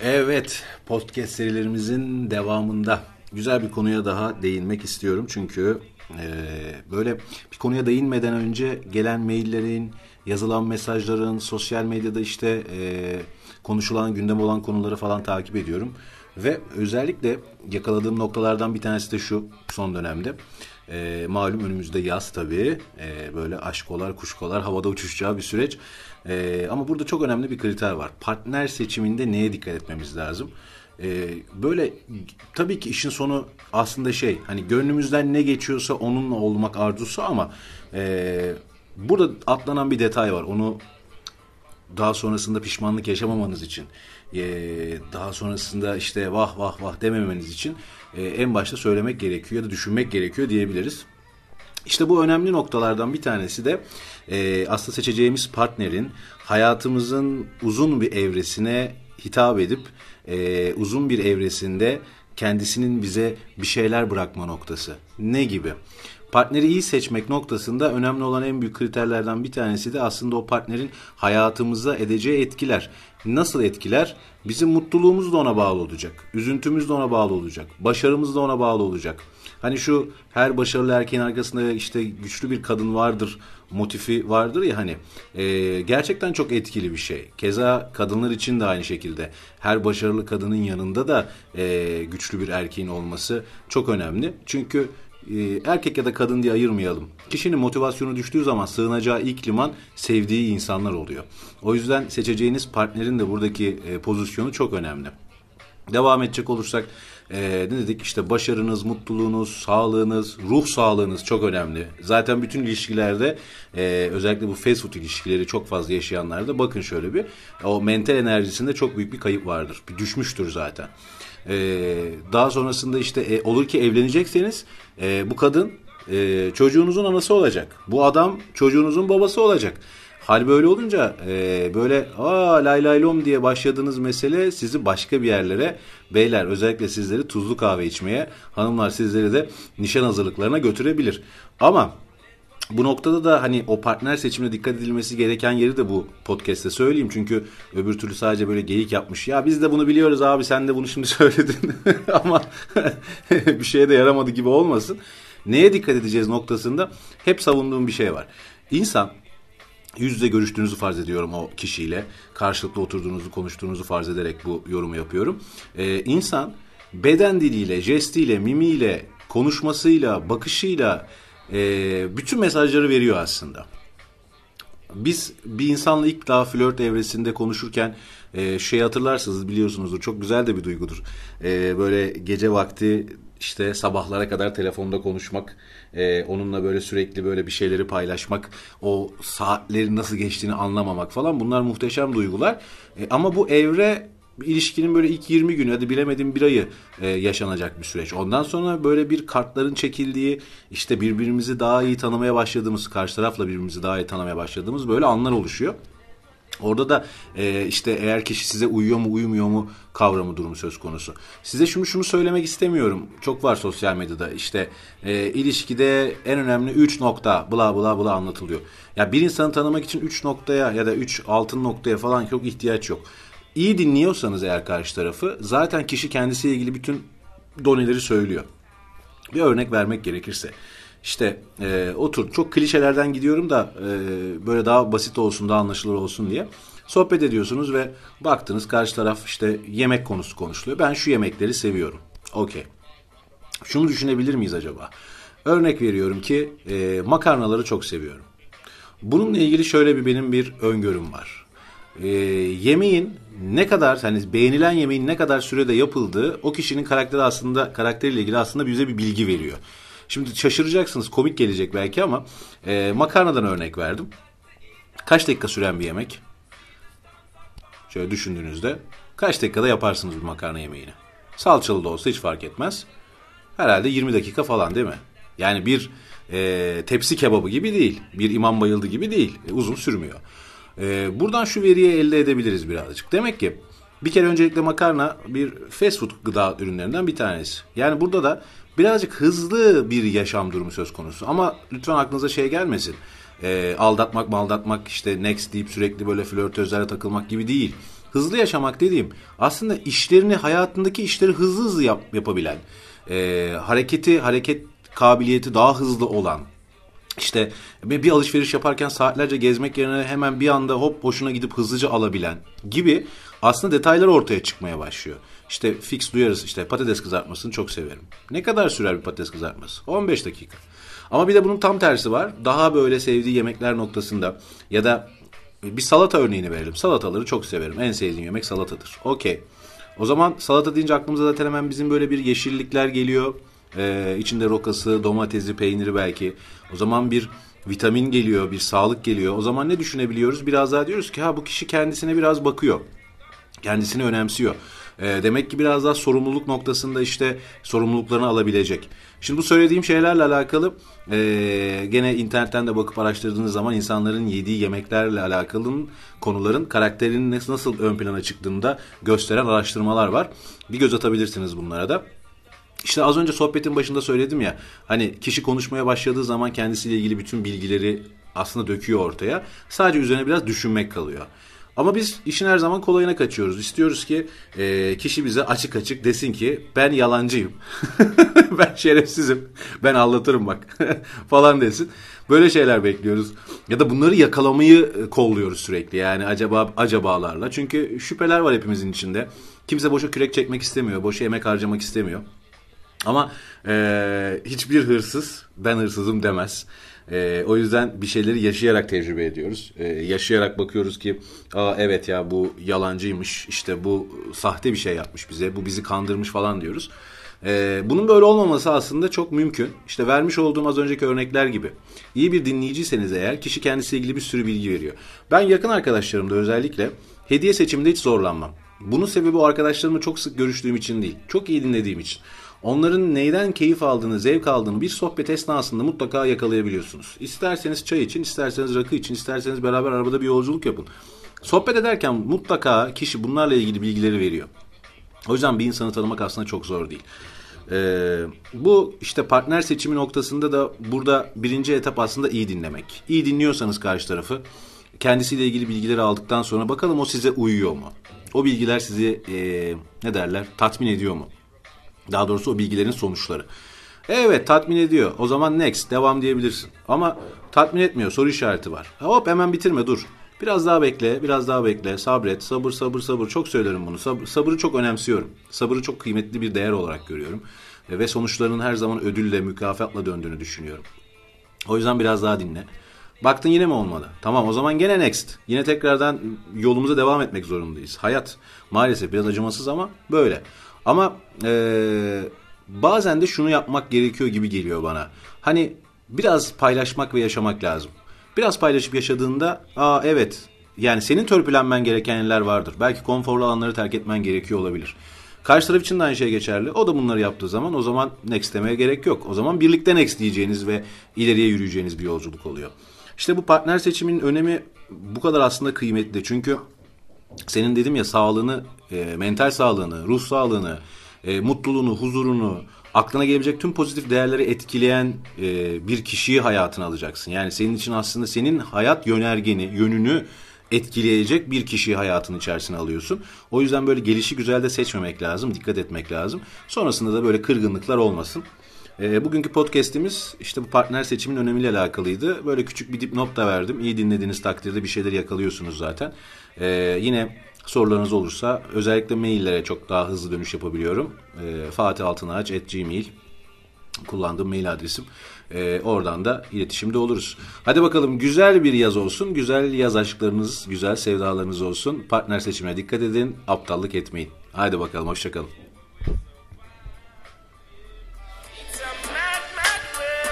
Evet, podcast serilerimizin devamında güzel bir konuya daha değinmek istiyorum. Çünkü e, böyle bir konuya değinmeden önce gelen maillerin, yazılan mesajların, sosyal medyada işte e, konuşulan, gündem olan konuları falan takip ediyorum. Ve özellikle yakaladığım noktalardan bir tanesi de şu son dönemde. E, malum önümüzde yaz tabii. E, böyle aşkolar, kuşkolar havada uçuşacağı bir süreç. E, ama burada çok önemli bir kriter var. Partner seçiminde neye dikkat etmemiz lazım? E, böyle tabii ki işin sonu aslında şey hani gönlümüzden ne geçiyorsa onunla olmak arzusu ama e, burada atlanan bir detay var. Onu daha sonrasında pişmanlık yaşamamanız için e, daha sonrasında işte vah vah vah dememeniz için e, en başta söylemek gerekiyor ya da düşünmek gerekiyor diyebiliriz. İşte bu önemli noktalardan bir tanesi de e, aslında seçeceğimiz partnerin hayatımızın uzun bir evresine hitap edip e, uzun bir evresinde kendisinin bize bir şeyler bırakma noktası. Ne gibi? Partneri iyi seçmek noktasında önemli olan en büyük kriterlerden bir tanesi de aslında o partnerin hayatımıza edeceği etkiler. Nasıl etkiler? Bizim mutluluğumuz da ona bağlı olacak. Üzüntümüz de ona bağlı olacak. Başarımız da ona bağlı olacak. Hani şu her başarılı erkeğin arkasında işte güçlü bir kadın vardır motifi vardır ya hani e, gerçekten çok etkili bir şey. Keza kadınlar için de aynı şekilde her başarılı kadının yanında da e, güçlü bir erkeğin olması çok önemli. Çünkü e, erkek ya da kadın diye ayırmayalım. Kişinin motivasyonu düştüğü zaman sığınacağı ilk liman sevdiği insanlar oluyor. O yüzden seçeceğiniz partnerin de buradaki e, pozisyonu çok önemli. Devam edecek olursak e, ne dedik işte başarınız, mutluluğunuz, sağlığınız, ruh sağlığınız çok önemli. Zaten bütün ilişkilerde e, özellikle bu fast food ilişkileri çok fazla yaşayanlarda bakın şöyle bir o mental enerjisinde çok büyük bir kayıp vardır. Bir düşmüştür zaten. E, daha sonrasında işte e, olur ki evlenecekseniz e, bu kadın e, çocuğunuzun anası olacak. Bu adam çocuğunuzun babası olacak. Hal böyle olunca e, böyle aa lay lay lom diye başladığınız mesele sizi başka bir yerlere beyler özellikle sizleri tuzlu kahve içmeye hanımlar sizleri de nişan hazırlıklarına götürebilir. Ama bu noktada da hani o partner seçimine dikkat edilmesi gereken yeri de bu podcast'te söyleyeyim. Çünkü öbür türlü sadece böyle geyik yapmış. Ya biz de bunu biliyoruz abi sen de bunu şimdi söyledin. Ama bir şeye de yaramadı gibi olmasın. Neye dikkat edeceğiz noktasında hep savunduğum bir şey var. İnsan yüz yüze görüştüğünüzü farz ediyorum o kişiyle. Karşılıklı oturduğunuzu, konuştuğunuzu farz ederek bu yorumu yapıyorum. Ee, insan beden diliyle, jestiyle, mimiyle, konuşmasıyla, bakışıyla e, bütün mesajları veriyor aslında. Biz bir insanla ilk daha flört evresinde konuşurken e, şey hatırlarsınız biliyorsunuzdur çok güzel de bir duygudur. E, böyle gece vakti işte sabahlara kadar telefonda konuşmak, e, onunla böyle sürekli böyle bir şeyleri paylaşmak, o saatlerin nasıl geçtiğini anlamamak falan bunlar muhteşem duygular. E, ama bu evre ilişkinin böyle ilk 20 günü hadi bilemedim bir ayı e, yaşanacak bir süreç. Ondan sonra böyle bir kartların çekildiği işte birbirimizi daha iyi tanımaya başladığımız karşı tarafla birbirimizi daha iyi tanımaya başladığımız böyle anlar oluşuyor. Orada da e, işte eğer kişi size uyuyor mu uyumuyor mu kavramı durumu söz konusu. Size şunu şunu söylemek istemiyorum. Çok var sosyal medyada işte e, ilişkide en önemli 3 nokta bla bla bla anlatılıyor. Ya bir insanı tanımak için 3 noktaya ya da 3 altın noktaya falan çok ihtiyaç yok. İyi dinliyorsanız eğer karşı tarafı zaten kişi kendisiyle ilgili bütün doneleri söylüyor. Bir örnek vermek gerekirse. İşte e, otur çok klişelerden gidiyorum da e, böyle daha basit olsun daha anlaşılır olsun diye. Sohbet ediyorsunuz ve baktınız karşı taraf işte yemek konusu konuşuluyor. Ben şu yemekleri seviyorum. Okey. Şunu düşünebilir miyiz acaba? Örnek veriyorum ki e, makarnaları çok seviyorum. Bununla ilgili şöyle bir benim bir öngörüm var. E, yemeğin ne kadar hani beğenilen yemeğin ne kadar sürede yapıldığı o kişinin karakteri aslında karakteriyle ilgili aslında bize bir bilgi veriyor. Şimdi şaşıracaksınız komik gelecek belki ama e, makarnadan örnek verdim. Kaç dakika süren bir yemek? Şöyle düşündüğünüzde kaç dakikada yaparsınız bir makarna yemeğini? Salçalı da olsa hiç fark etmez. Herhalde 20 dakika falan değil mi? Yani bir e, tepsi kebabı gibi değil. Bir imam bayıldı gibi değil. E, uzun sürmüyor. E, buradan şu veriyi elde edebiliriz birazcık. Demek ki bir kere öncelikle makarna bir fast food gıda ürünlerinden bir tanesi. Yani burada da birazcık hızlı bir yaşam durumu söz konusu. Ama lütfen aklınıza şey gelmesin. E, aldatmak mı aldatmak işte next deyip sürekli böyle flörtözlere takılmak gibi değil. hızlı yaşamak dediğim aslında işlerini hayatındaki işleri hızlı hızlı yap, yapabilen, e, hareketi hareket kabiliyeti daha hızlı olan, işte bir alışveriş yaparken saatlerce gezmek yerine hemen bir anda hop hoşuna gidip hızlıca alabilen gibi aslında detaylar ortaya çıkmaya başlıyor. İşte fix duyarız işte patates kızartmasını çok severim. Ne kadar sürer bir patates kızartması? 15 dakika. Ama bir de bunun tam tersi var. Daha böyle sevdiği yemekler noktasında ya da bir salata örneğini verelim. Salataları çok severim. En sevdiğim yemek salatadır. Okey. O zaman salata deyince aklımıza zaten hemen bizim böyle bir yeşillikler geliyor. Ee, içinde rokası, domatesi, peyniri belki. O zaman bir vitamin geliyor, bir sağlık geliyor. O zaman ne düşünebiliyoruz? Biraz daha diyoruz ki ha bu kişi kendisine biraz bakıyor. Kendisini önemsiyor. E, demek ki biraz daha sorumluluk noktasında işte sorumluluklarını alabilecek. Şimdi bu söylediğim şeylerle alakalı e, gene internetten de bakıp araştırdığınız zaman insanların yediği yemeklerle alakalı konuların karakterinin nasıl ön plana çıktığını gösteren araştırmalar var. Bir göz atabilirsiniz bunlara da. İşte az önce sohbetin başında söyledim ya hani kişi konuşmaya başladığı zaman kendisiyle ilgili bütün bilgileri aslında döküyor ortaya. Sadece üzerine biraz düşünmek kalıyor. Ama biz işin her zaman kolayına kaçıyoruz. İstiyoruz ki e, kişi bize açık açık desin ki ben yalancıyım. ben şerefsizim. Ben anlatırım bak falan desin. Böyle şeyler bekliyoruz. Ya da bunları yakalamayı e, kolluyoruz sürekli. Yani acaba acabalarla. Çünkü şüpheler var hepimizin içinde. Kimse boşa kürek çekmek istemiyor. Boşa emek harcamak istemiyor. Ama e, hiçbir hırsız ben hırsızım demez. E, o yüzden bir şeyleri yaşayarak tecrübe ediyoruz. E, yaşayarak bakıyoruz ki Aa, evet ya bu yalancıymış işte bu sahte bir şey yapmış bize bu bizi kandırmış falan diyoruz. E, bunun böyle olmaması aslında çok mümkün. İşte vermiş olduğum az önceki örnekler gibi. İyi bir dinleyiciyseniz eğer kişi kendisiyle ilgili bir sürü bilgi veriyor. Ben yakın arkadaşlarımda özellikle hediye seçiminde hiç zorlanmam. Bunun sebebi o arkadaşlarımla çok sık görüştüğüm için değil. Çok iyi dinlediğim için. Onların neyden keyif aldığını, zevk aldığını bir sohbet esnasında mutlaka yakalayabiliyorsunuz. İsterseniz çay için, isterseniz rakı için, isterseniz beraber arabada bir yolculuk yapın. Sohbet ederken mutlaka kişi bunlarla ilgili bilgileri veriyor. O yüzden bir insanı tanımak aslında çok zor değil. Ee, bu işte partner seçimi noktasında da burada birinci etap aslında iyi dinlemek. İyi dinliyorsanız karşı tarafı kendisiyle ilgili bilgileri aldıktan sonra bakalım o size uyuyor mu? O bilgiler sizi e, ne derler tatmin ediyor mu? Daha doğrusu o bilgilerin sonuçları. Evet tatmin ediyor. O zaman next devam diyebilirsin. Ama tatmin etmiyor soru işareti var. Hop hemen bitirme dur. Biraz daha bekle, biraz daha bekle, sabret, sabır, sabır, sabır. Çok söylerim bunu. Sabır, sabrı çok önemsiyorum. Sabrı çok kıymetli bir değer olarak görüyorum. Ve sonuçlarının her zaman ödülle, mükafatla döndüğünü düşünüyorum. O yüzden biraz daha dinle. Baktın yine mi olmadı? Tamam o zaman gene next. Yine tekrardan yolumuza devam etmek zorundayız. Hayat maalesef biraz acımasız ama böyle. Ama ee, bazen de şunu yapmak gerekiyor gibi geliyor bana. Hani biraz paylaşmak ve yaşamak lazım. Biraz paylaşıp yaşadığında aa evet yani senin törpülenmen gereken yerler vardır. Belki konforlu alanları terk etmen gerekiyor olabilir. Karşı taraf için de aynı şey geçerli. O da bunları yaptığı zaman o zaman next demeye gerek yok. O zaman birlikte next diyeceğiniz ve ileriye yürüyeceğiniz bir yolculuk oluyor. İşte bu partner seçiminin önemi bu kadar aslında kıymetli. Çünkü senin dedim ya sağlığını, e, mental sağlığını, ruh sağlığını, e, mutluluğunu, huzurunu, aklına gelebilecek tüm pozitif değerleri etkileyen e, bir kişiyi hayatına alacaksın. Yani senin için aslında senin hayat yönergeni, yönünü etkileyecek bir kişiyi hayatın içerisine alıyorsun. O yüzden böyle gelişi güzel de seçmemek lazım, dikkat etmek lazım. Sonrasında da böyle kırgınlıklar olmasın. E, bugünkü podcast'imiz işte bu partner seçimin önemiyle alakalıydı. Böyle küçük bir dipnot da verdim. İyi dinlediğiniz takdirde bir şeyler yakalıyorsunuz zaten. E, yine sorularınız olursa özellikle maillere çok daha hızlı dönüş yapabiliyorum. E, Fatih Altınağaç at gmail kullandığım mail adresim. E, oradan da iletişimde oluruz. Hadi bakalım güzel bir yaz olsun. Güzel yaz aşklarınız, güzel sevdalarınız olsun. Partner seçimine dikkat edin. Aptallık etmeyin. Hadi bakalım hoşçakalın.